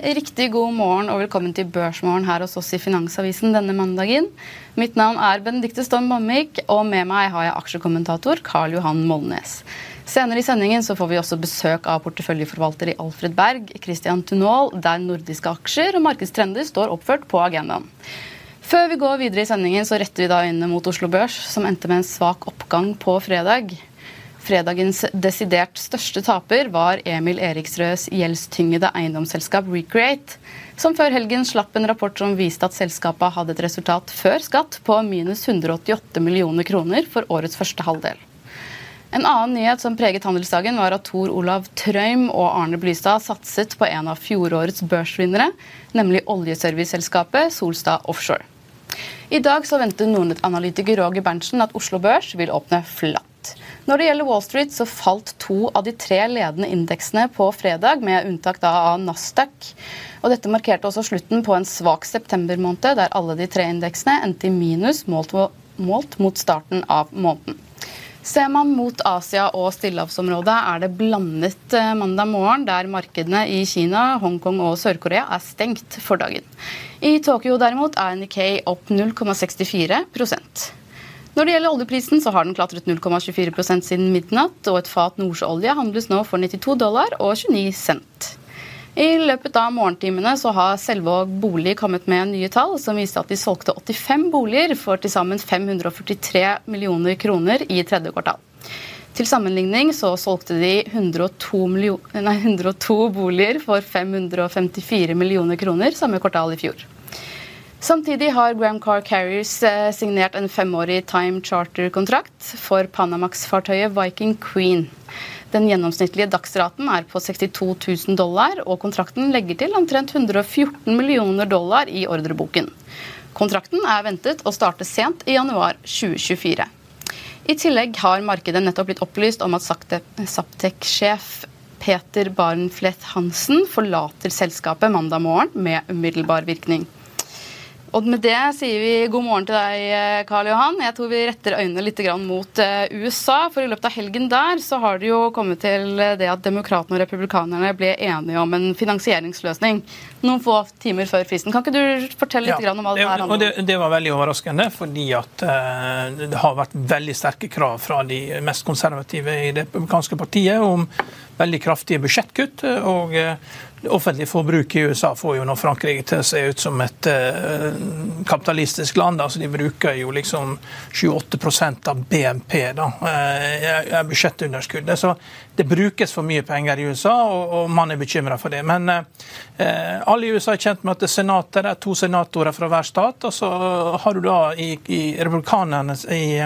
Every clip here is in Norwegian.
Riktig god morgen og velkommen til Børsmorgen her hos oss i Finansavisen denne mandagen. Mitt navn er Benedikte Storm Bamvik, og med meg har jeg aksjekommentator Karl Johan Molnes. Senere i sendingen så får vi også besøk av porteføljeforvalter i Alfred Berg, Christian Tunål, der nordiske aksjer og markedstrender står oppført på agendaen. Før vi går videre i sendingen, så retter vi da øynene mot Oslo Børs, som endte med en svak oppgang på fredag. Fredagens desidert største taper var Emil Eriksrøds gjeldstyngede eiendomsselskap Recreate, som før helgen slapp en rapport som viste at selskapet hadde et resultat før skatt på minus 188 millioner kroner for årets første halvdel. En annen nyhet som preget handelsdagen, var at Tor Olav Trøim og Arne Blystad satset på en av fjorårets børsvinnere, nemlig oljeserviceselskapet Solstad Offshore. I dag så venter Nordnett-analytiker Roger Berntsen at Oslo Børs vil åpne flatt. Når det gjelder Wall Street, så falt to av de tre ledende indeksene på fredag, med unntak av Nasdaq. Og dette markerte også slutten på en svak septembermåned, der alle de tre indeksene endte i minus målt, målt mot starten av måneden. Ser man mot Asia og stillehavsområdet, er det blandet eh, mandag morgen, der markedene i Kina, Hongkong og Sør-Korea er stengt for dagen. I Tokyo derimot er Nikkei opp 0,64 når det gjelder oljeprisen, så har den klatret 0,24% siden midnatt, og et fat nordsjøolje handles nå for 92 dollar og 29 cent. I løpet av morgentimene så har Selvåg bolig kommet med nye tall som viste at de solgte 85 boliger for til sammen 543 millioner kroner i tredje kvartal. Til sammenligning så solgte de 102, nei, 102 boliger for 554 millioner kroner samme kvartal i fjor. Samtidig har Gram Car Carriers eh, signert en femårig time charter-kontrakt for Panamax-fartøyet Viking Queen. Den gjennomsnittlige dagsraten er på 62 000 dollar, og kontrakten legger til omtrent 114 millioner dollar i ordreboken. Kontrakten er ventet å starte sent i januar 2024. I tillegg har markedet nettopp blitt opplyst om at Saptek-sjef Peter Barenfleth Hansen forlater selskapet mandag morgen med umiddelbar virkning. Og med det sier vi god morgen til deg, eh, Karl Johan. Jeg tror vi retter øynene litt mot eh, USA. For i løpet av helgen der så har det jo kommet til det at demokratene og republikanerne ble enige om en finansieringsløsning noen få timer før fristen. Kan ikke du fortelle litt ja, om hva det her handler om? Det, det, var veldig overraskende, fordi at uh, det har vært veldig sterke krav fra de mest konservative i det republikanske partiet om veldig kraftige budsjettkutt. og uh, det offentlige forbruket i USA får jo nå Frankrike til å se ut som et uh, kapitalistisk land. altså De bruker jo liksom 28% av BNP da, uh, budsjettunderskuddet. Så det brukes for mye penger i USA, og, og man er bekymra for det. Men eh, alle i USA er kjent med at det senatet det er to senatorer fra hver stat. Og så har du da i, i republikanerne i,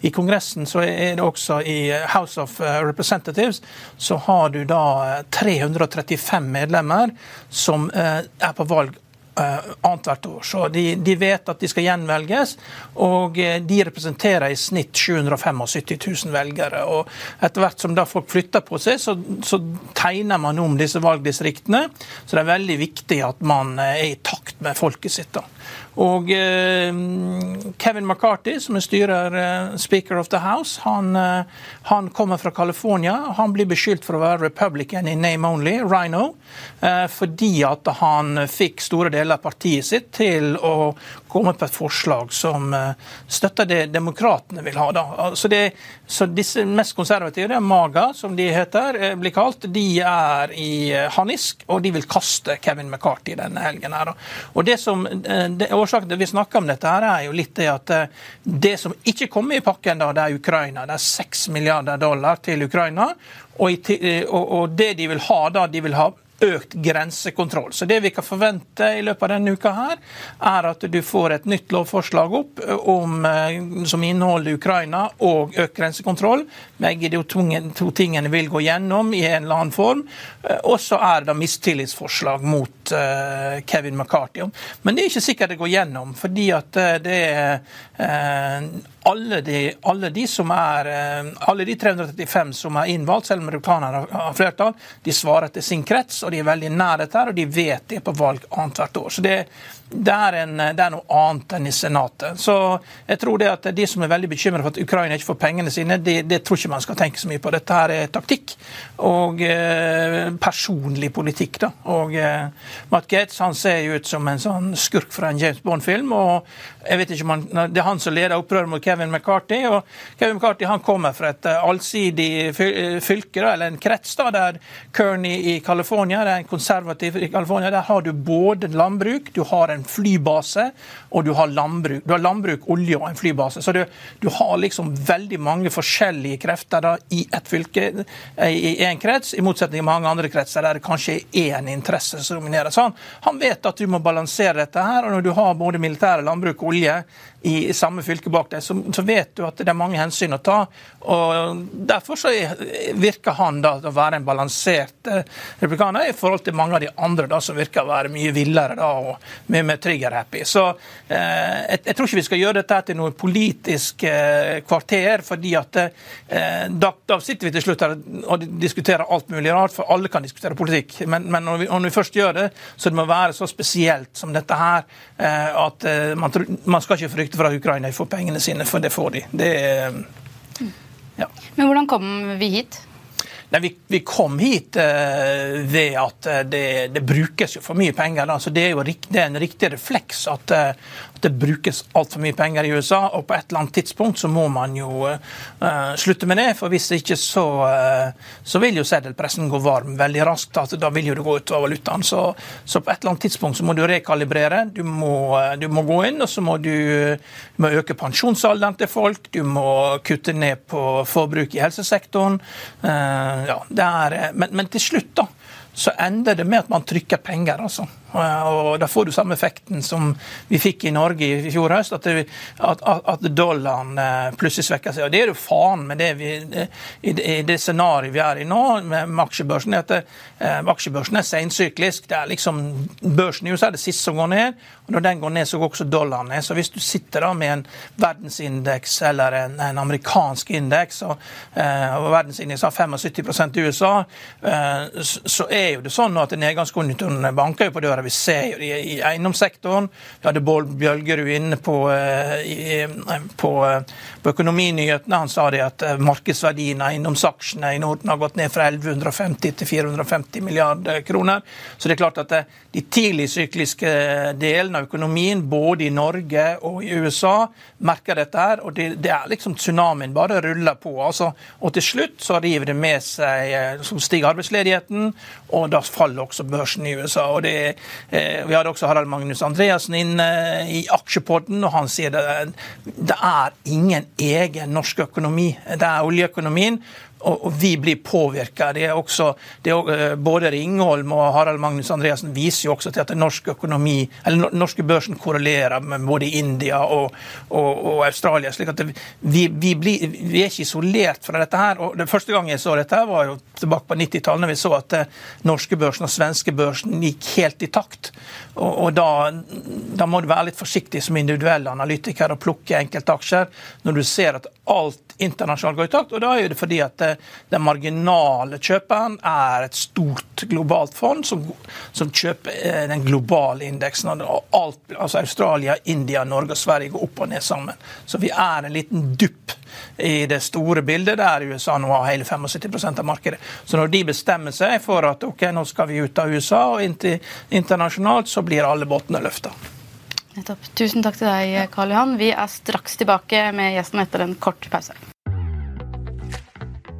i, Kongressen, så er det også i House of Representatives, så har du da 335 medlemmer medlemmer som eh, er på valg eh, annethvert år. Så de, de, vet at de skal gjenvelges, og eh, de representerer i snitt 775 000 velgere. og Etter hvert som da folk flytter på seg, så, så, tegner man om disse valgdistriktene. Så det er veldig viktig at man er i takt med folket sitt. da. Og Kevin McCarthy, som er styrer Speaker of the House, han, han kommer fra California. Han blir beskyldt for å være republican i name only, Rhino, fordi at han fikk store deler av partiet sitt til å komme på et forslag som støtter det demokratene vil ha. Så, det, så disse mest konservative, det er MAGA, som de heter, blir kalt, de er i harnisk, og de vil kaste Kevin McCarthy denne helgen. her. Og det som, eh, det, Årsaken til vi snakker om dette, her er jo litt det at eh, det som ikke kommer i pakken, da, det er Ukraina. Det er 6 milliarder dollar til Ukraina. Eh, og, og det de vil ha da, de vil ha økt grensekontroll. Så det vi kan forvente i løpet av denne uka, her, er at du får et nytt lovforslag opp om, eh, som inneholder Ukraina og økt grensekontroll. Begge de to tingene vil gå gjennom i en eller annen form. Eh, og så er det mistillitsforslag mot Kevin McCarthy. Men det er ikke sikkert det går gjennom, fordi at det er alle de, alle de, som er, eh, alle de 335 som er innvalgt, selv om republikanerne har flertall, de svarer til sin krets, og de er veldig nær dette, og de vet det på valg annethvert år. Så det, det er, en, det er, noe annet enn i Senatet. Så jeg tror det at De som er veldig bekymret for at Ukraina ikke får pengene sine, det, det, tror ikke man skal tenke så mye på. Dette her er taktikk og eh, personlig politikk. da. Og eh, Matt Gates han ser jo ut som en sånn skurk fra en James Bond-film. og jeg vet ikke om han, Det er han som leder opprøret mot Kevin McCarthy. og Kevin McCarthy han kommer fra et eh, allsidig eh, fylke, da, eller en krets, da, der Kearney i California, det er en konservativ i California, der har du både landbruk, du har en en flybase, og du har landbruk. Du har landbruk, olje og en flybase. Så du, du har liksom veldig mange forskjellige krefter da, i ett fylke, eh, i én krets, i motsetning til mange andre kretser der det kanskje er én interesse som dominerer. Så han, han vet at du må balansere dette her, og når du har både militære, landbruk og olje, i, samme fylke bak deg, så, så, vet du at det er mange hensyn å ta. og Derfor så virker han da å være en balansert eh, republikaner i forhold til mange av de andre da, som virker å være mye villere da, og mye mer trigger-happy. Så eh, jeg, jeg, tror ikke vi skal gjøre dette til noe politisk eh, kvarter, fordi at eh, da, da, sitter vi til slutt her og diskuterer alt mulig rart, for alle kan diskutere politikk. Men, men når, vi, når, vi, først gjør det, så det må være så spesielt som dette her, at man, man skal ikke frykte for at Ukraina får pengene sine, for det får de. Det ja. Men hvordan kom vi hit? Nei, vi, vi, kom hit uh, ved at eh, det, det, brukes jo for mye penger. Da. Så Det er jo det er en riktig refleks at, uh, det brukes altfor mye penger i USA. Og på et eller annet tidspunkt så må man jo uh, slutte med det. For hvis ikke så, uh, så vil jo seddelpressen gå varm veldig raskt. Altså, da vil jo det gå utover valutaen. Så, så, på et eller annet tidspunkt så må du rekalibrere. Du må, du må gå inn, og så må du må øke pensjonsalderen til folk. Du må kutte ned på forbruk i helsesektoren. Uh, ja, er, men, men til slutt, da så ender det med at man trykker penger. altså. Og Da får du samme effekten som vi fikk i Norge i fjor høst, at, det, at, at dollaren eh, plutselig svekker seg. Og Det er jo faen med det vi, i det scenarioet vi er i nå med, med aksjebørsen. at det, eh, Aksjebørsen er sensyklisk. Det er liksom, Børsen i USA er det siste som går ned, og når den går ned, så går også dollaren ned. Så hvis du sitter da med en verdensindeks eller en, en amerikansk indeks, og, eh, og verdensindeks har 75 i USA, eh, så er jo det sånn at nedgangskonjunkturen banker jo på døra vi ser det i eiendomssektoren. Vi hadde Bård Bjølgerud inne på, eh, i, på, eh, på Økonominyhetene. Han sa det at eh, markedsverdien av eiendomsaksjene i Norden har gått ned fra 1150 til 450 milliarder kroner. Så det er klart at de tidligsykliske delene av økonomien, både i Norge og i USA, merker dette her. Og det, det er liksom tsunamien bare ruller på. Altså, og til slutt så river det med seg Så stiger arbeidsledigheten, og da faller også børsen i USA. og det Eh, vi hadde også Harald Magnus Andreassen inne i Aksjepodden, og han sier det, det er ingen egen norsk økonomi. Det er oljeøkonomien og, vi blir påvirka. Eh, både Ringholm og Harald Magnus Andreassen viser jo også til at norske økonomi, eller norske børsen korrelerer med både India og, og, og Australia. slik at det, vi, vi, blir, vi, er ikke isolert fra dette her. og det Første gang jeg så dette, her var jo tilbake på 90-tallet, når vi så at eh, norske børsen og svenske børsen gikk helt i takt. Og, og da, da, må du være litt forsiktig som individuell analytiker og plukke enkeltaksjer når du ser at alt internasjonalt går i takt. og Da er det fordi at den marginale kjøperen er et stort globalt fond som, som kjøper den globale indeksen. Alt, altså Australia, India, Norge og Sverige går opp og ned sammen. Så vi er en liten dupp i det store bildet, der USA nå har hele 75% av markedet. Så når de bestemmer seg for at ok, nå skal vi ut av USA og inn til internasjonalt, så blir alle båtene løfta. Tusen takk til deg, Karl Johan. Vi er straks tilbake med gjesten etter en kort pause.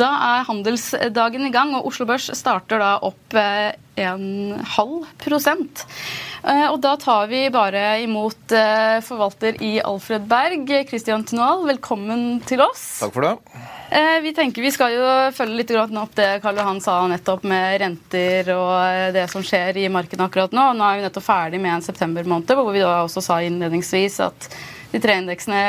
Da er handelsdagen i gang, og Oslo Børs starter da opp eh, en halv prosent. Eh, og da tar vi bare imot eh, forvalter i Alfred Berg, Christian Tunoal. Velkommen til oss. Takk for det. Vi tenker Vi skal jo følge litt opp det Karl Johan sa nettopp med renter og det som skjer i markedet akkurat nå. Nå er vi nettopp ferdig med en september måned, hvor vi da også sa innledningsvis at de tre indeksene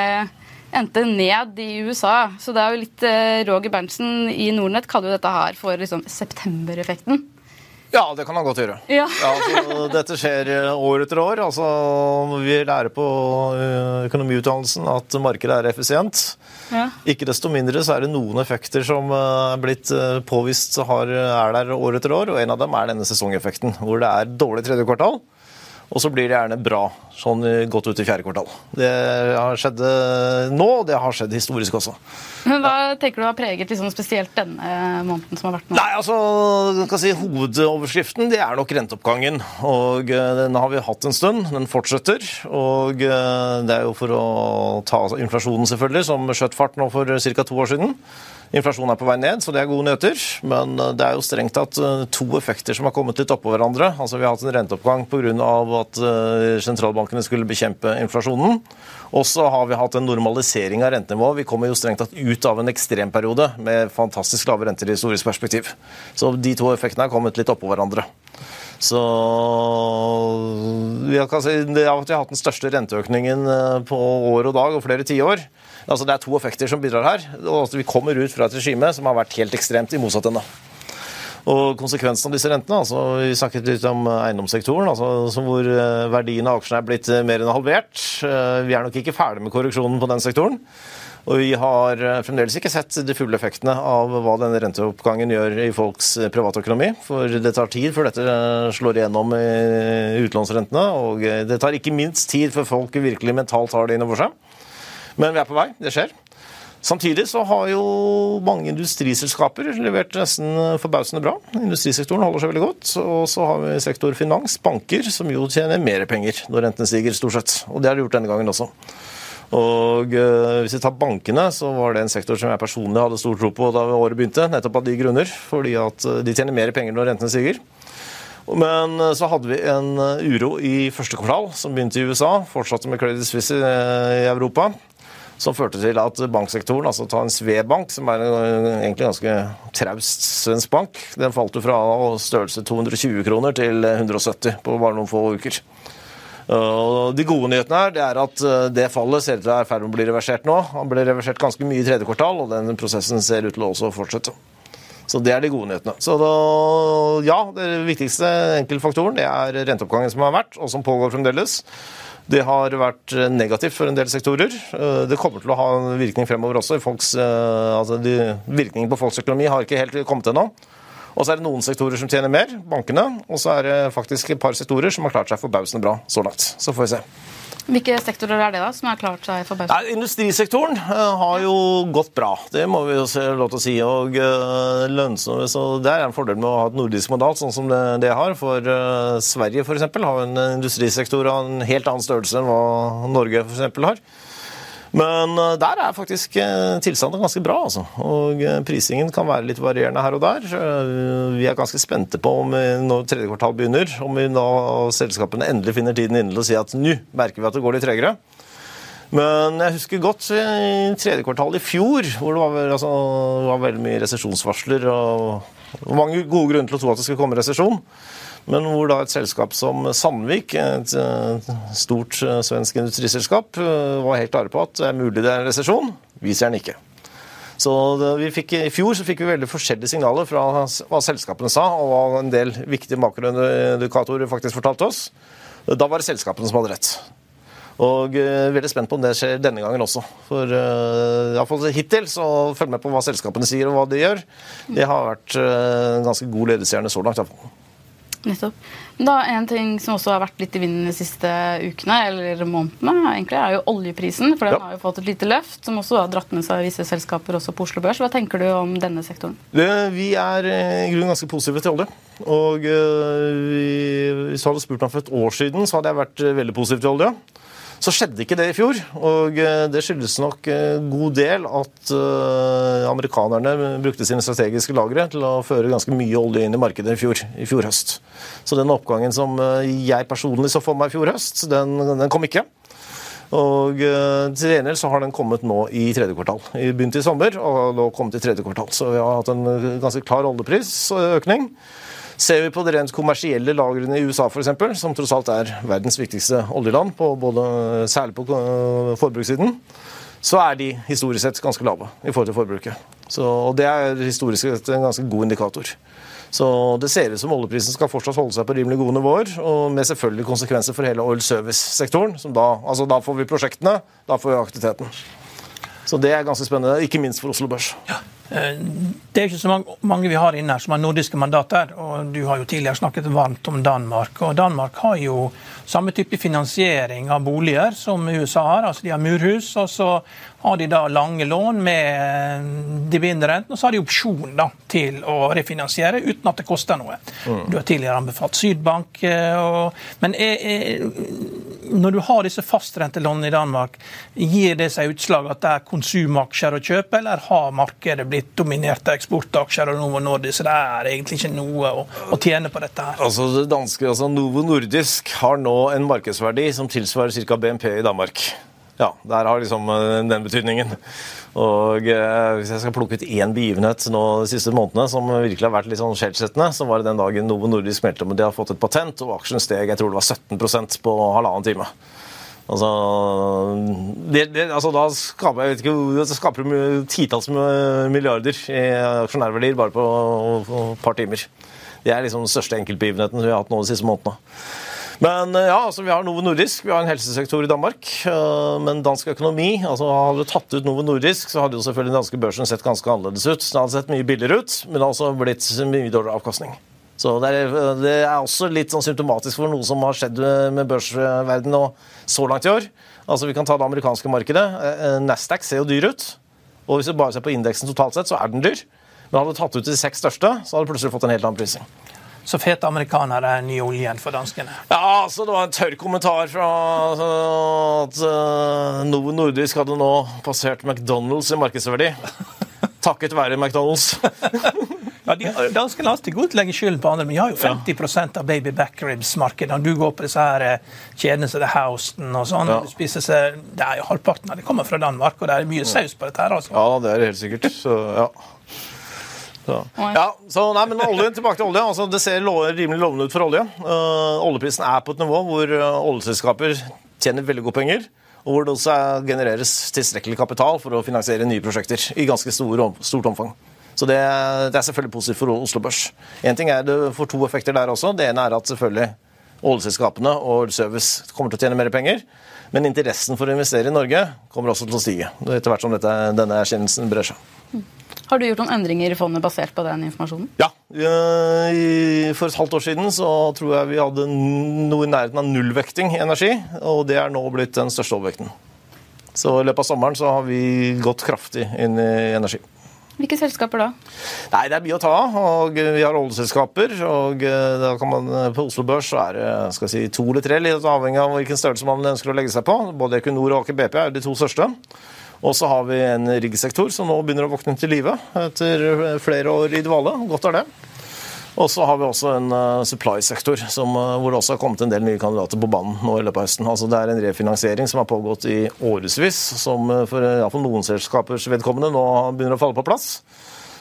endte ned i USA. Så det er jo litt eh, Roger Berntsen i Nordnett kaller jo dette her for liksom septembereffekten. Ja, det kan han godt gjøre. Ja. ja altså, dette skjer eh, år etter år. Altså, vi lærer på eh, økonomiutdannelsen at markedet er effisient. Ja. Ikke desto mindre så er det noen effekter som er blitt påvist har, er der år etter år, og en av dem er denne sesongeffekten, hvor det er dårlig tredje kvartal. Og så blir det gjerne bra sånn godt ut i fjerde kvartal. Det har skjedd eh, nå, og det har skjedd historisk også. Men Hva tenker du har preget liksom spesielt denne måneden som har vært nå? Nei, altså, kan si Hovedoverskriften det er nok renteoppgangen. og eh, Den har vi hatt en stund. Den fortsetter. og eh, Det er jo for å ta inflasjonen, selvfølgelig, som skjøt fart nå for ca. to år siden. Inflasjonen er på vei ned, så det er gode nyheter. Men eh, det er jo strengt tatt eh, to effekter som har kommet litt oppå hverandre. Altså Vi har hatt en renteoppgang pga. at eh, sentralbankene skulle bekjempe inflasjonen. Og så har vi hatt en normalisering av rentenivået. Vi kommer jo strengt tatt ut av en ekstremperiode med fantastisk lave renter i historisk perspektiv. Så de to effektene har kommet litt oppå hverandre. Så vi har, si, det har hatt den største renteøkningen på år og dag og flere tiår. Altså, det er to effekter som bidrar her. og Vi kommer ut fra et regime som har vært helt ekstremt i motsatt ende. Og konsekvensen av disse rentene, altså Vi snakket litt om eiendomssektoren, altså hvor eh, verdien av aksjene er blitt eh, mer enn halvert. Eh, vi er nok ikke ferdig med korreksjonen på den sektoren. Og vi har fremdeles ikke sett de fulle effektene av hva denne renteoppgangen gjør i folks privatøkonomi. For det tar tid før dette slår igjennom i utlånsrentene. Og det tar ikke minst tid før folk virkelig mentalt har det innover seg. Men vi er på vei. Det skjer. Samtidig så har jo mange industriselskaper levert nesten forbausende bra. Industrisektoren holder seg veldig godt. Og så har vi sektor finans, banker, som jo tjener mer penger når renten stiger, stort sett. Og det har de gjort denne gangen også. Og øh, Hvis vi tar bankene, så var det en sektor som jeg personlig hadde stor tro på da året begynte, nettopp av de grunner. Fordi at øh, de tjener mer penger når rentene stiger. Men øh, så hadde vi en uro i første kvartal, som begynte i USA, fortsatte med Credit Suisse i Europa som førte til at banksektoren, altså ta en Svebank, som er en egentlig ganske traust svensk bank, den falt jo fra størrelse 220 kroner til 170 på bare noen få uker. Og de gode nyhetene her, det er at eh, det fallet ser ut til å være i ferd med å bli reversert nå. Han ble reversert ganske mye i tredje kvartal, og den prosessen ser ut til å også fortsette. Så det er de gode nyhetene. Så da, ja, det viktigste enkeltfaktoren det er renteoppgangen som har vært, og som pågår fremdeles. Det har vært eh, negativt for en del sektorer. Eh, det kommer til å ha en virkning fremover også. Folks, eh, altså de, virkningen på folks økonomi har ikke helt kommet ennå. Og så er det noen sektorer som tjener mer, bankene. Og så er det faktisk et par sektorer som har klart seg forbausende bra så langt. Så får vi se. Hvilke sektorer er det da, som har klart seg forbausende? Industrisektoren uh, har jo gått bra, det må vi jo se lov til å si. og uh, lønnsomme, så Det er en fordel med å ha et nordisk modal, sånn som det, det har. For uh, Sverige eksempel, har en industrisektor av en helt annen størrelse enn hva Norge for har. Men eh, der er faktisk eh, tilstanden ganske bra, altså. Og eh, prisingen kan være litt varierende her og der. Vi er ganske spente på om når tredje kvartal begynner, om vi da selskapene endelig finner tiden inne til å si at nå merker vi at det går litt tregere. Men jeg husker godt i tredje kvartal i fjor, hvor det var, altså, det var veldig mye resesjonsvarsler og mange gode grunner til å tro at det skulle komme resesjon. Men hvor da et selskap som Sandvik, et stort eh, svensk industriselskap, eh, var helt klare på at det er mulig det er en resesjon. Vi ser den ikke. Så fikk, I fjor så fikk vi veldig forskjellige signaler fra hva selskapene sa, og hva en del viktige makroindikatorer faktisk fortalte oss. Da var det selskapene som hadde rett. Og uh, veldig spent på om det skjer denne gangen også. For uh, iallfall hittil så følg med på hva selskapene sier og hva de gjør. Det har vært uh, ganske god ledestjerne så langt. Iallfall. Nettopp. Da, En ting som også har vært litt i vinden de siste ukene, eller månedene, egentlig, er jo oljeprisen. For den ja. har jo fått et lite løft, som også har dratt med seg visse selskaper også på Oslo Børs. Hva tenker du om denne sektoren? Det, vi er eh, i grunnen ganske positive til olje. Og øh, vi, Hvis du hadde spurt meg for et år siden, så hadde jeg vært eh, veldig positiv til olje. Så skjedde ikke det i fjor, og eh, det skyldes nok god del at uh, amerikanerne brukte sine strategiske lagre til å føre ganske mye olje inn i markedet i fjor, i fjor høst. Så den oppgangen som jeg personlig så for meg i fjor høst, den, den kom ikke. Og til gjengjeld så har den kommet nå i tredje kvartal. Vi begynte i sommer og nå kommet i tredje kvartal. Så vi har hatt en ganske klar oljeprisøkning. Ser vi på de rent kommersielle lagrene i USA f.eks., som tross alt er verdens viktigste oljeland, på både, særlig på eh, forbrukssiden, så er de historisk sett ganske lave i forhold til forbruket. Så, og Det er historisk sett en ganske god indikator. Så Det ser ut som oljeprisen skal fortsatt holde seg på rimelig gode nivåer, og med selvfølgelig konsekvenser for hele oil service-sektoren. Da, altså da får vi prosjektene, da får vi aktiviteten. Så det er ganske spennende, ikke minst for Oslo Børs. Ja. Eh, det er ikke så mange vi har inne her som har nordiske mandater. og Du har jo tidligere snakket varmt om Danmark. og Danmark har jo samme type finansiering av boliger som USA har. altså De har murhus, og så har de da lange lån med dividendrenten, og så har de opsjon da, til å refinansiere uten at det koster noe. Mm. Du har tidligere anbefalt Sydbank. Eh, og, men er, er, når du har disse fastrentelånene i Danmark, gir det seg utslag at det er konsumaksjer å kjøpe, eller har markedet blitt dominert av eksportaksjer og Novo Nordisk, så det er egentlig ikke noe å, å tjene på dette her? Altså det danske, altså Novo Nordisk har nå en markedsverdi som tilsvarer ca. BNP i Danmark. Ja, der har liksom eh, den betydningen. Og eh, Hvis jeg skal plukke ut én begivenhet nå de siste månedene som virkelig har vært litt sånn skjellsettende, så var det den dagen Novo Nordisk meldte om at de har fått et patent, og aksjen steg jeg tror det var 17% på halvannen time. Altså, det, det, altså Da skaper jeg vet ikke, det skaper titalls milliarder i aksjonærverdier bare på et par timer. Det er liksom den største enkeltbegivenheten vi har hatt nå de siste månedene. Men eh, ja, altså vi har Novo Nordisk, vi har en helsesektor i Danmark. Eh, men dansk økonomi altså Hadde du tatt ut Novo Nordisk, så hadde jo selvfølgelig den danske børsen sett ganske annerledes ut. Den hadde sett mye billigere ut, men det hadde også blitt mye dårligere avkastning. Så det er, det er, også litt sånn symptomatisk for noe som har skjedd med børsverdenen så langt i år. Altså Vi kan ta det amerikanske markedet. Eh, Nasdaq ser jo dyr ut. Og hvis du bare ser på indeksen totalt sett, så er den dyr. Men hadde du tatt ut de seks største, så hadde du plutselig fått en helt annen prising. Så fete amerikanere er ny olje igjen for danskene. Ja, altså det var en tørr kommentar fra altså, at Novo Nordisk hadde nå passert McDonald's i markedsverdi. Takket være McDonald's. ja, de, Danskene har alltid godt legge skylden på andre, men de har jo 50% av baby backribs-markedet. Du går på disse her eh, kjedene som Houston og sånn, ja. du spiser seg, det er jo halvparten av det kommer fra Danmark, og det er mye saus på dette her. altså. Ja, det er det helt sikkert. Så, ja. Så. Ja, så nei, men oljen, Tilbake til olje. altså Det ser rimelig lovende ut for olje. Uh, oljeprisen er på et nivå hvor uh, oljeselskaper tjener veldig gode penger. Og hvor det også genereres tilstrekkelig kapital for å finansiere nye prosjekter i ganske stor, stort omfang. Så det, det, er selvfølgelig positivt for Oslo Børs. En ting er Det får to effekter der også. Det ene er at selvfølgelig oljeselskapene og service kommer til å tjene mer penger. Men interessen for å investere i Norge kommer også til å stige etter hvert som dette, denne erkjennelsen brer seg. Har du gjort noen endringer i fondet basert på den informasjonen? Ja. For et halvt år siden så tror jeg vi hadde noe i nærheten av nullvekting i energi. Og det er nå blitt den største overvekten. Så i løpet av sommeren så har vi gått kraftig inn i energi. Hvilke selskaper da? Nei, Det er mye å ta av. og Vi har oljeselskaper. og eh, da kan man, På Oslo Børs så er det skal si, to eller tre, litt avhengig av hvilken størrelse man ønsker å legge seg på. Både Equinor og Aker BP er de to største. Og så har vi en riggsektor som nå begynner å våkne til live etter flere år i dvale. Godt er det. Og så har vi også en uh, supply-sektor uh, hvor det også har kommet en del nye kandidater på banen nå i løpet av høsten. Altså Det er en refinansiering som har pågått i årevis, som uh, for iallfall noen selskapers vedkommende nå begynner å falle på plass.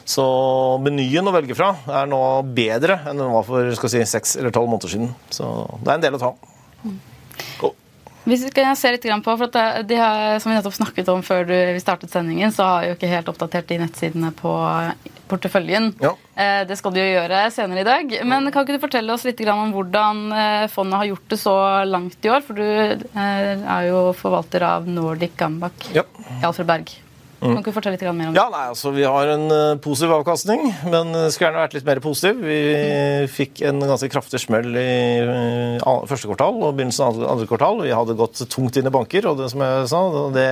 Så menyen å velge fra er nå bedre enn den var for si, seks eller tolv måneder siden. Så det er en del å ta. Mm. Hvis vi skal se litt på, for de har, Som vi nettopp snakket om før du, vi startet sendingen, så har vi jo ikke helt oppdatert de nettsidene på porteføljen. Ja. Eh, det skal du jo gjøre senere i dag. Men kan ikke du fortelle oss litt om hvordan eh, fondet har gjort det så langt i år? For du eh, er jo forvalter av Nordic Gambak ja. Alfred Berg. Mm. Kan du fortelle litt mer om det? Ja, nei, altså Vi har en uh, positiv avkastning, men skulle gjerne vært litt mer positiv. Vi mm. fikk en ganske kraftig smell i uh, første kvartal og begynnelsen av andre kvartal. Vi hadde gått tungt inn i banker, og det som jeg sa, det,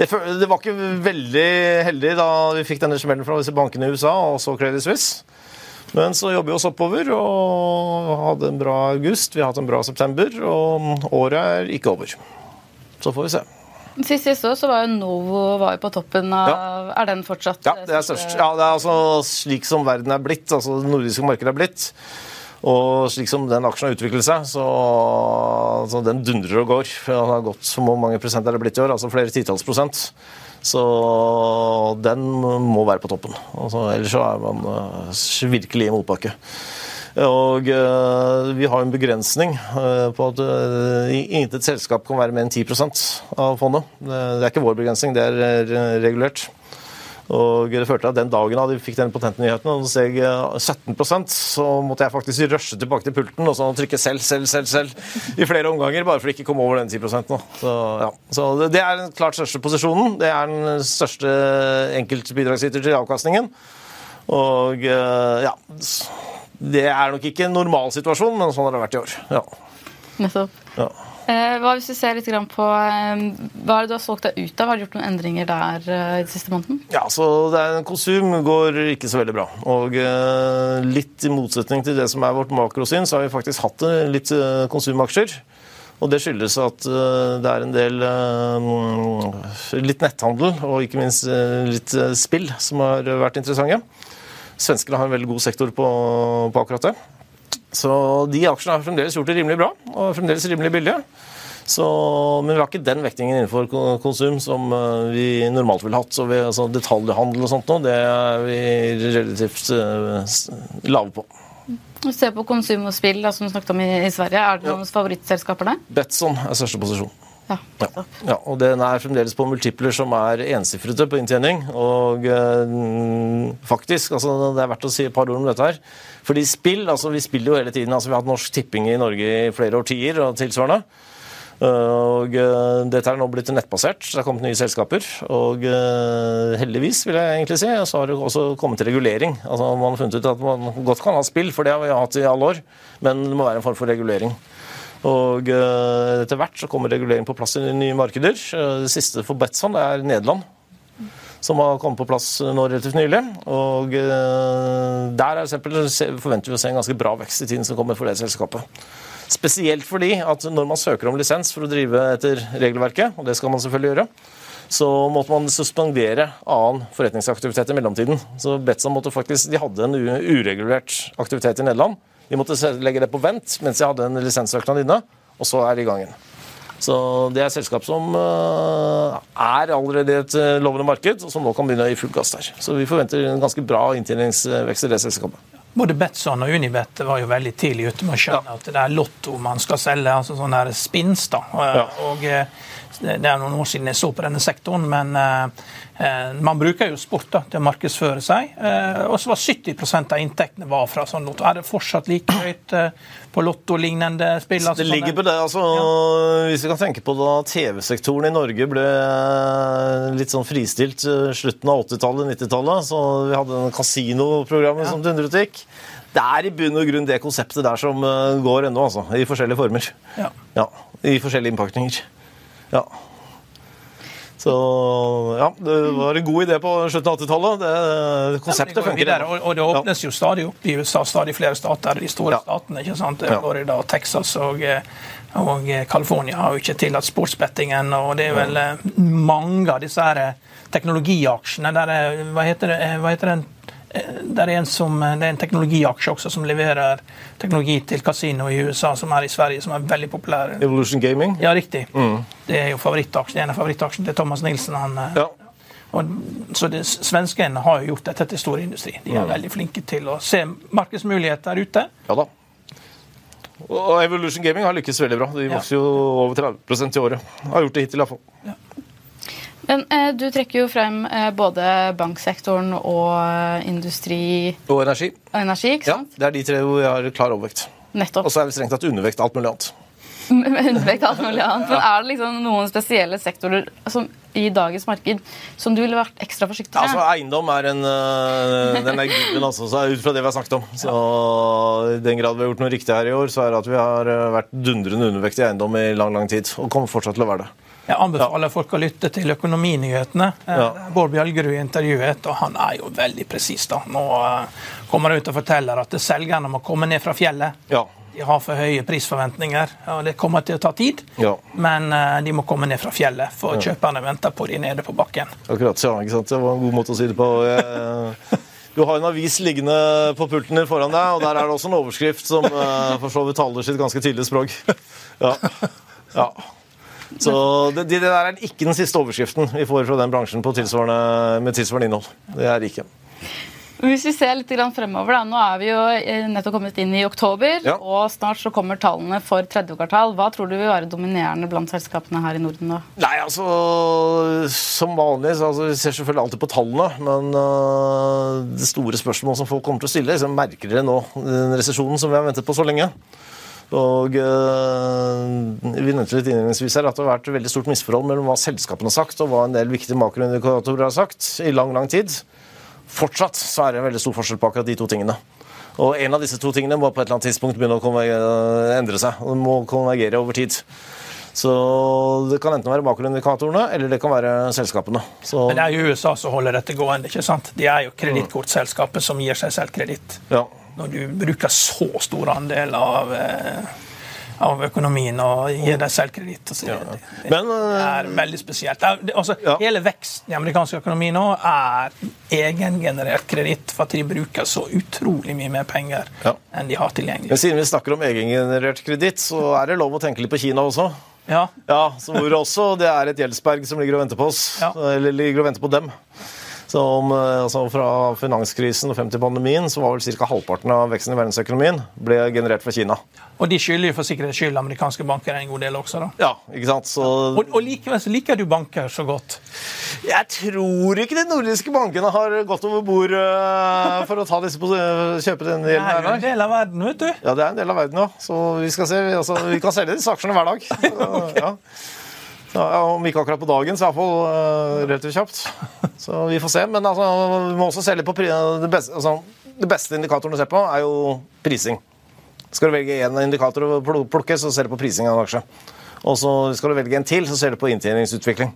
det, det var ikke veldig heldig da vi fikk denne smellen fra disse bankene i USA og så Credit Suisse. Men så jobber vi oss oppover og hadde en bra august. Vi har hatt en bra september, og året er ikke over. Så får vi se. Sist jeg så, så var jo Novo var jo på toppen av ja. Er den fortsatt Ja, det er størst. Ja, det er altså slik som verden er blitt, altså det nordiske markedet er blitt. Og slik som den aksjen har utviklet seg, så så den dundrer og går. Den har gått så mange prosent er det blitt i år, altså flere titalls prosent. Så den må være på toppen. Altså, ellers så er man uh, virkelig i motbakke. Og uh, vi har en begrensning uh, på at uh, intet selskap kan være mer enn 10 av fondet. Det, er ikke vår begrensning, det er regulert. Og det førte at Den dagen da vi fikk den potente nyheten, og steg 17% så måtte jeg faktisk rushe tilbake til pulten og sånn, trykke selv, selv, selv selv i flere omganger, bare for å ikke komme over den 10 nå. Så, ja. så Det er den klart største posisjonen. Det er den største enkeltbidragsyter til avkastningen. Og ja det er nok ikke en normalsituasjon, men sånn har det vært i år. Ja. Nettopp. Ja. Eh, hva hvis du ser litt på eh, Hva er det du har solgt deg ut av? Har du gjort noen endringer der eh, i den siste måneden? Ja, så det er, Konsum går ikke så veldig bra. Og litt i motsetning til det som er vårt makrosyn, så har vi faktisk hatt litt konsumaksjer. Og det skyldes at det er en del litt netthandel og ikke minst litt spill som har vært interessante. Svenskene har en veldig god sektor på, på akkurat det. Så de aksjene har fremdeles gjort det rimelig bra, og fremdeles rimelig billige. Så, men vi har ikke den vektingen innenfor konsum som eh, vi normalt ville hatt. Så vi, altså detaljhandel og sånt nå, det er vi relativt uh, lave på. Se på konsum og spill, som du snakket om i, i Sverige. Er det noen ja. favorittselskaper der? Betson er største posisjon. Ja, ja, og Den er fremdeles på multipler som er ensifrete på inntjening. Og øh, faktisk, altså det er verdt å si et par ord om dette her. Fordi spill, altså vi spiller jo hele tiden. altså Vi har hatt Norsk Tipping i Norge i flere årtier og tilsvarende. Og øh, Dette er nå blitt nettbasert, det har kommet nye selskaper. Og øh, heldigvis, vil jeg egentlig si, så har det også kommet til regulering. Altså Man har funnet ut at man godt kan ha spill, for det har vi hatt i alle år. Men det må være en form for regulering. Og uh, etter hvert så kommer regulering på plass i nye markeder. Uh, det siste for Betson er Nederland. som har kommet på plass nå relativt nylig. Og eh, der er eksempel, forventer vi å se en ganske bra vekst i tiden som kommer for det selskapet. Spesielt fordi at når man søker om lisens for å drive etter regelverket, og det skal man selvfølgelig gjøre, så måtte man suspendere annen forretningsaktivitet i mellomtiden. Så Betson måtte faktisk, de hadde en uregulert aktivitet i Nederland. De måtte legge det på vent mens jeg hadde en lisenssøknad inne, og så er det i gang igjen. Så det er et selskap som eh, er allerede et eh, lovende marked, og som nå kan begynne i full gass der. Så vi forventer en ganske bra inntjeningsvekst i det selskapet. Både Betson og Unibet var jo veldig tidlig ute med å skjønne ja. at det er Lotto man skal selge, altså sånn der spins. da. Ja. Og eh, Det er noen år siden jeg så på denne sektoren, men Eh, man bruker jo sport da, til å markedsføre seg. Eh, og så var 70% av inntektene var fra sånn lotto. Er det fortsatt like høyt eh, på lotto-lignende spill? Altså, det ligger på det. altså, ja. Hvis vi kan tenke på da TV-sektoren i Norge ble litt sånn fristilt slutten av 80-tallet, 90-tallet, så vi hadde en kasinoprogrammet ja. som dundret gikk. Det er i bunn og grunn det konseptet der som går ennå, altså. I forskjellige former. Ja. ja I forskjellige innpakninger. Ja. Så ja, det var en god idé på slutten av 80-tallet. Konseptet funker. Ja, og, og, det åpnes jo stadig opp i USA, stadig flere stater. De store ja. statene. ikke sant? Florida, Texas og, og California har jo ikke tillatt sportsbettingen. Og det er vel eh, mange av disse her teknologiaksjene der Hva heter det? Hva heter den det er, som, det er en teknologiaksje også som leverer teknologi til kasino i USA, som er i Sverige, som er veldig populær. Evolution Gaming? Ja, riktig. Mm. Det er jo favorittaksjen, en av favorittaksjene til Thomas Nilsen. Han, eh, ja. og, så det, Svenskene har jo gjort dette til stor industri. De er mm. veldig flinke til å se markedsmuligheter ute. Ja da. Og Evolution Gaming har lykkes veldig bra. De vokser ja. jo over 30 i året. Har gjort det hittil, iallfall. Men eh, Du trekker jo frem eh, både banksektoren og eh, industri Og energi. Og energi ikke sant? Ja, Det er de tre hvor vi har klar overvekt. Nettopp. Og så er vi strengt tatt undervekt alt mulig annet. undervekt alt mulig annet. Men er det liksom noen spesielle sektorer som, i dagens marked som du ville vært ekstra forsiktig med? Altså, Eiendom er en uh, den er given, altså, så ut fra det vi har snakket om. Så I den grad vi har gjort noe riktig her i år, så er det at vi har uh, vært dundrende undervektige i eiendom i lang lang tid. Og kommer fortsatt til å være det. Jeg anbefaler folk å lytte til Økonominyhetene. Eh, ja. Bård Bjølgerud intervjuet, og han er jo veldig presis. Nå uh, kommer han ut og forteller at selgerne må komme ned fra fjellet. Ja. De har for høye prisforventninger. og Det kommer til å ta tid, ja. men uh, de må komme ned fra fjellet, for kjøperne venter på de nede på bakken. Akkurat, ja, ikke sant? Det var en god måte å si det på. Jeg... Du har en avis liggende på pulten din foran deg, og der er det også en overskrift som for så vidt taler sitt ganske tydelige språk. Ja. ja. Så det, det, der er ikke den siste overskriften vi får fra den bransjen tilsvarende, med tilsvarende innhold. Det er det ikke. Hvis vi ser litt fremover, da. Nå er vi jo eh, nettopp kommet inn i oktober, ja. og snart så kommer tallene for tredje kvartal. Hva tror du vil være dominerende blant selskapene her i Norden da? Nei, altså, Som vanlig så altså, Vi ser selvfølgelig alltid på tallene, men uh, det store spørsmålet som folk kommer til å stille, liksom, merker dere nå den resesjonen som vi har ventet på så lenge? Og øh, Vi nevnte litt innledningsvis her at det har vært veldig stort misforhold mellom hva selskapene har sagt og hva en del viktige makroindikatorer har sagt i lang lang tid. Fortsatt så er det en veldig stor forskjell på akkurat de to tingene. Og En av disse to tingene må på et eller annet tidspunkt begynne å øh, endre seg. og må konvergere over tid. Så Det kan enten være makroindikatorene eller det kan være selskapene. Så... Men det er jo USA som holder dette gående. ikke sant? De er jo kredittkortselskapet som gir seg selv kreditt. Ja når du bruker så stor andel av eh, av økonomien og gir deg selvkreditt. Ja, ja. det, det, er veldig spesielt. Det, altså, ja. Hele veksten i amerikansk økonomi nå er egengenerert kreditt for at de bruker så utrolig mye mer penger enn de har tilgjengelig. Men Siden vi snakker om egengenerert kreditt, så er det lov å tenke litt på Kina også. Ja. ja hvor også det er et gjeldsberg som ligger og venter på oss. Eller ligger og venter på dem. Som, eh, altså fra finanskrisen og frem til pandemien så var vel ca. halvparten av veksten i verdensøkonomien ble generert fra Kina. Og de skylder jo for sikkerhets skyld amerikanske banker en god del også, da. Ja, ikke sant? Så... Og, og, likevel så liker du banker så godt? Jeg tror ikke de nordiske bankene har gått over bord uh, for å ta disse på, kjøpe denne gjelden. Det er jo en del av verden, vet du. Ja, det er en del av verden, ja. Så vi, skal se, altså, vi kan selge disse aksjene hver dag. okay. ja. Ja, om ikke akkurat på dagen, så iallfall uh, relativt kjapt. Så vi får se. Men altså, vi må også se litt på det beste, altså, det beste indikatoren å se på, er jo prising. Skal du velge én indikator å plukke, så ser du på prising av en aksje. Og så skal du velge en til, så ser du på inntjeningsutvikling.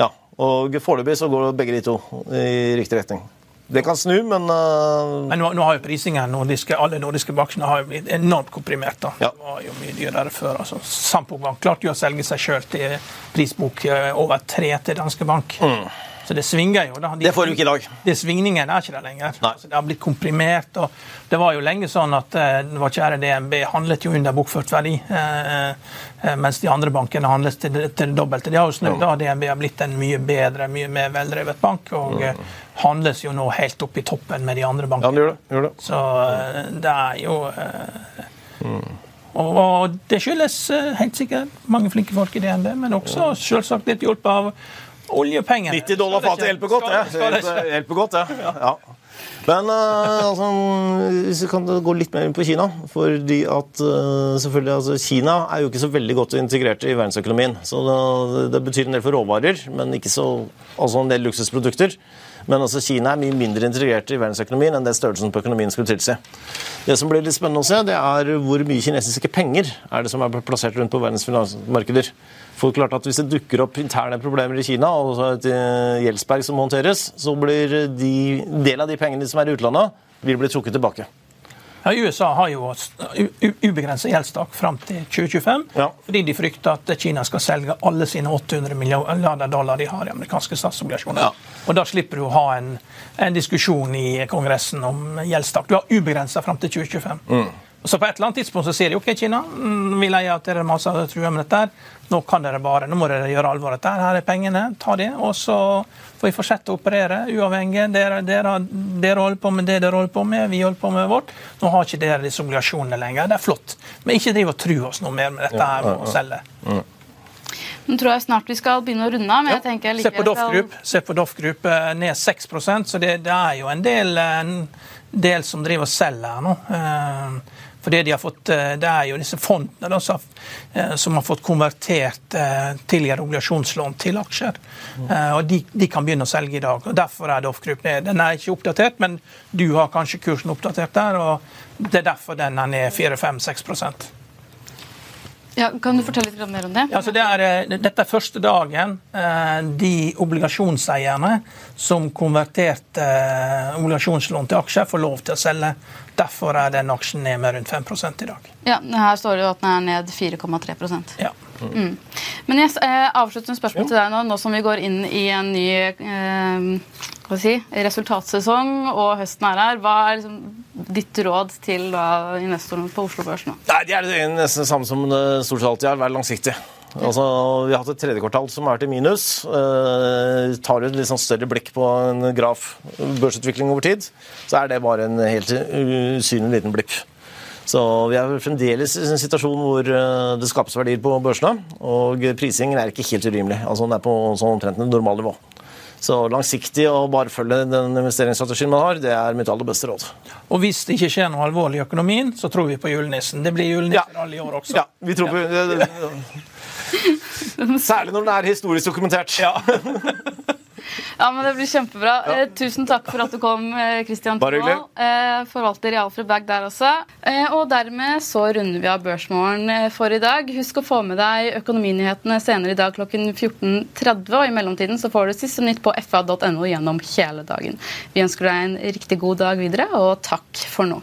Ja, Og foreløpig så går begge de to i riktig retning. Det kan snu, men uh... Men nå, nå, har jo prisingen nordiske, alle nordiske aksjene har jo blitt enormt komprimert. da. Ja. Det var jo mye dyrere før. altså. Sampo Bank klarte jo å selge seg sjøl til prisbok eh, over tre til Danske Bank. Mm. Så det svinger jo. da. De, det får du ikke i dag. Det svingningene er ikke der lenger. Altså, det har blitt komprimert. og Det var jo lenge sånn at uh, vår kjære DNB handlet jo under bokført verdi, uh, uh, mens de andre bankene handlet til, til det dobbelte. De har jo snudd. da, DNB har blitt en mye bedre, mye mer veldrevet bank. og mm. handles jo nå helt opp i toppen med de andre bankene. Ja, det gjør det. Gjør det. Så det er jo mm. Og, det skyldes helt sikkert mange flinke folk i DNB, men også selvsagt litt hjulpet av Oljepengene. 90 dollar fatet hjelper godt, det. Ja. Hjelper godt, det. Ja. Men uh, altså, hvis vi kan gå litt mer inn på Kina fordi at uh, selvfølgelig, altså, Kina er jo ikke så veldig godt integrert i verdensøkonomien. så Det, det betyr en del for råvarer, men ikke så, altså en del luksusprodukter. Men også Kina er mye mindre integrert i verdensøkonomien enn det størrelsen på økonomien skulle tilsi. Det som blir litt spennende å se, det er hvor mye kinesiske penger er det som er plassert rundt på verdens finansmarkeder. For klart at Hvis det dukker opp interne problemer i Kina, og et eh, gjeldsberg som håndteres, så blir de, del av de pengene som er i utlandet, vil bli trukket tilbake. Ja, USA har jo ubegrenset gjeldstak fram til 2025, ja. fordi de frykter at Kina skal selge alle sine 800 milliarder dollar de har i amerikanske statsobligasjoner. Ja. Og Da slipper du å ha en, en, diskusjon i Kongressen om gjeldstak. Du har ubegrensa fram til 2025. Mm. Så på et eller annet tidspunkt så sier de OK, Kina, mm, vi leier at dere maser og truer med dette. Nå kan dere bare, nå må dere gjøre alvor av dette. Her er pengene, ta det. Og så får vi fortsette å operere uavhengig. Dere, dere, dere, holder på med det dere holder på med, vi holder på med vårt. Nå har ikke dere disse obligasjonene lenger. Det er flott. Men ikke driv og tru oss noe mer med dette her med å selge. Nå tror jeg snart vi skal begynne å runde av. men jeg tenker jeg Se på Doff Group, se på Doff Group eh, ned 6% så det, det, er jo en del, en del som driver og selger her nå. For det, de har fått, eh, Det er jo disse fondene da, som, eh, har fått konvertert eh, tidligere obligasjonslån til aksjer. Og de, de, kan begynne å selge i dag. og Derfor er Doff Group ned. Den er ikke oppdatert, men du har kanskje kursen oppdatert der. og Det er derfor den er ned 4-5-6 ja, kan du fortelle litt mer om det? Ja, det er, eh, dette er første dagen eh, de obligasjonseierne som konverterte eh, obligasjonslån til aksjer, får lov til å selge. Derfor er den aksjen ned med rundt 5 i dag. Ja, Her står det jo at den er ned 4,3% Ja. Mm. Men jeg eh, med spørsmål til deg nå, nå som vi går inn i en ny eh, si, resultatsesong og høsten er her. Hva er liksom ditt råd til da, investorene på Oslo Børs nå? Nei, Det er nesten det samme som det stort sett alltid er. Vær langsiktig. Altså, vi har hatt et tredje kvartal som er til minus. Eh, tar du et litt sånn større blikk på en graf børsutvikling over tid, så er det bare en helt usynlig liten blipp. Så vi er fremdeles i en situasjon hvor eh, det skapes verdier på børsene. Og prisingen er ikke helt urimelig. Altså Den er på sånn omtrent et normalnivå. Så langsiktig å bare følge den investeringsstrategien man har, det er mitt aller beste råd. Og hvis det ikke skjer noe alvorlig i økonomien, så tror vi på julenissen. Det blir julenissen alle i år også. Ja, vi tror på... Ja. Særlig når den er historisk dokumentert. Ja. Ja, men Det blir kjempebra. Ja. Eh, tusen takk for at du kom, Kristian Bare hyggelig. Eh, forvalter i Alfred Bag der også. Eh, og dermed så runder vi av Børsmorgen eh, for i dag. Husk å få med deg økonominyhetene senere i dag klokken 14.30. Og i mellomtiden så får du siste nytt på fa.no gjennom hele dagen. Vi ønsker deg en riktig god dag videre, og takk for nå.